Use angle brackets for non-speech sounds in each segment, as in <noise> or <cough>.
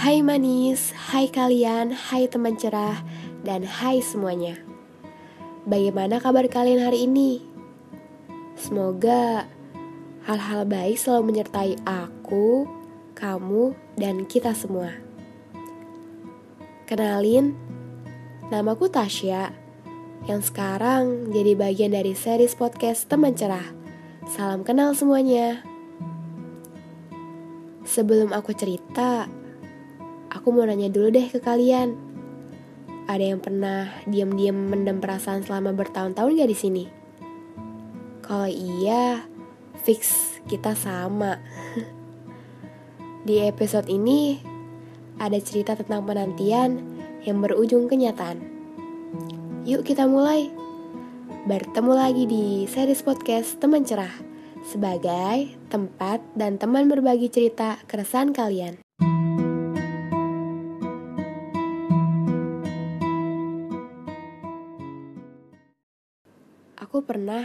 Hai manis, hai kalian, hai teman cerah, dan hai semuanya. Bagaimana kabar kalian hari ini? Semoga hal-hal baik selalu menyertai aku, kamu, dan kita semua. Kenalin, namaku Tasya, yang sekarang jadi bagian dari series podcast Teman Cerah. Salam kenal semuanya. Sebelum aku cerita, Aku mau nanya dulu deh ke kalian. Ada yang pernah diam-diam mendem perasaan selama bertahun-tahun gak di sini? Kalau iya, fix kita sama. <laughs> di episode ini ada cerita tentang penantian yang berujung kenyataan. Yuk kita mulai. Bertemu lagi di series podcast Teman Cerah sebagai tempat dan teman berbagi cerita keresahan kalian. Aku pernah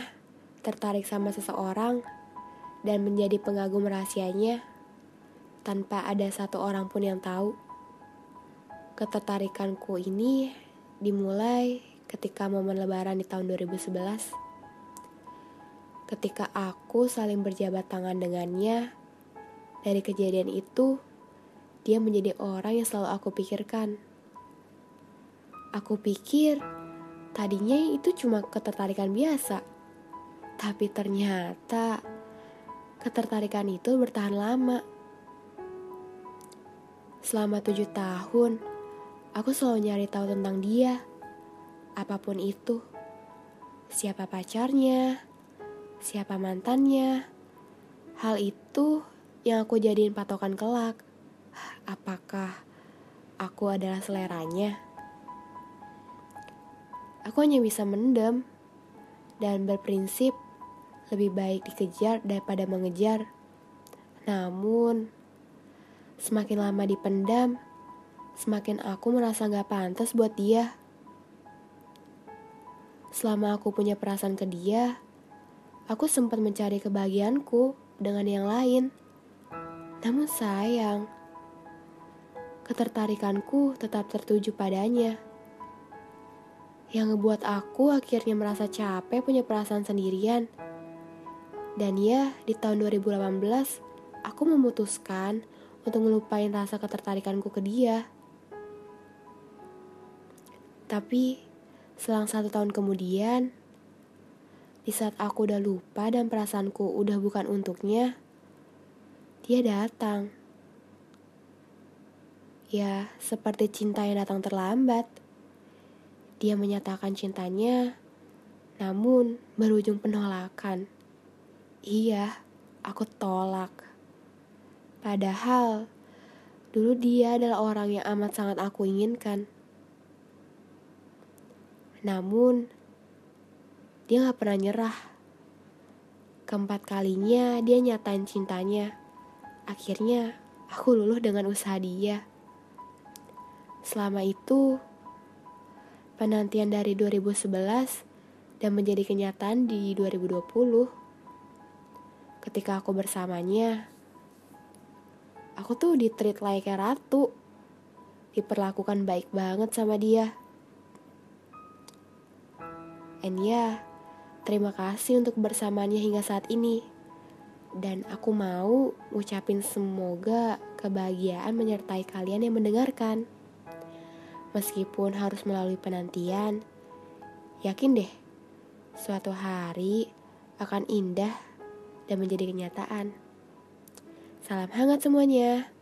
tertarik sama seseorang dan menjadi pengagum rahasianya tanpa ada satu orang pun yang tahu. Ketertarikanku ini dimulai ketika momen lebaran di tahun 2011. Ketika aku saling berjabat tangan dengannya, dari kejadian itu, dia menjadi orang yang selalu aku pikirkan. Aku pikir Tadinya itu cuma ketertarikan biasa, tapi ternyata ketertarikan itu bertahan lama. Selama tujuh tahun, aku selalu nyari tahu tentang dia, apa pun itu. Siapa pacarnya, siapa mantannya. Hal itu yang aku jadiin patokan kelak. Apakah aku adalah seleranya? Aku hanya bisa mendem dan berprinsip lebih baik dikejar daripada mengejar. Namun, semakin lama dipendam, semakin aku merasa gak pantas buat dia. Selama aku punya perasaan ke dia, aku sempat mencari kebahagiaanku dengan yang lain. Namun sayang, ketertarikanku tetap tertuju padanya yang ngebuat aku akhirnya merasa capek punya perasaan sendirian. Dan ya, di tahun 2018, aku memutuskan untuk melupain rasa ketertarikanku ke dia. Tapi, selang satu tahun kemudian, di saat aku udah lupa dan perasaanku udah bukan untuknya, dia datang. Ya, seperti cinta yang datang terlambat. Dia menyatakan cintanya, namun berujung penolakan. Iya, aku tolak. Padahal, dulu dia adalah orang yang amat sangat aku inginkan. Namun, dia gak pernah nyerah. Keempat kalinya dia nyatain cintanya. Akhirnya, aku luluh dengan usaha dia. Selama itu, penantian dari 2011 dan menjadi kenyataan di 2020. Ketika aku bersamanya, aku tuh ditreat layaknya ratu. Diperlakukan baik banget sama dia. And ya, terima kasih untuk bersamanya hingga saat ini. Dan aku mau ngucapin semoga kebahagiaan menyertai kalian yang mendengarkan. Meskipun harus melalui penantian, yakin deh, suatu hari akan indah dan menjadi kenyataan. Salam hangat semuanya.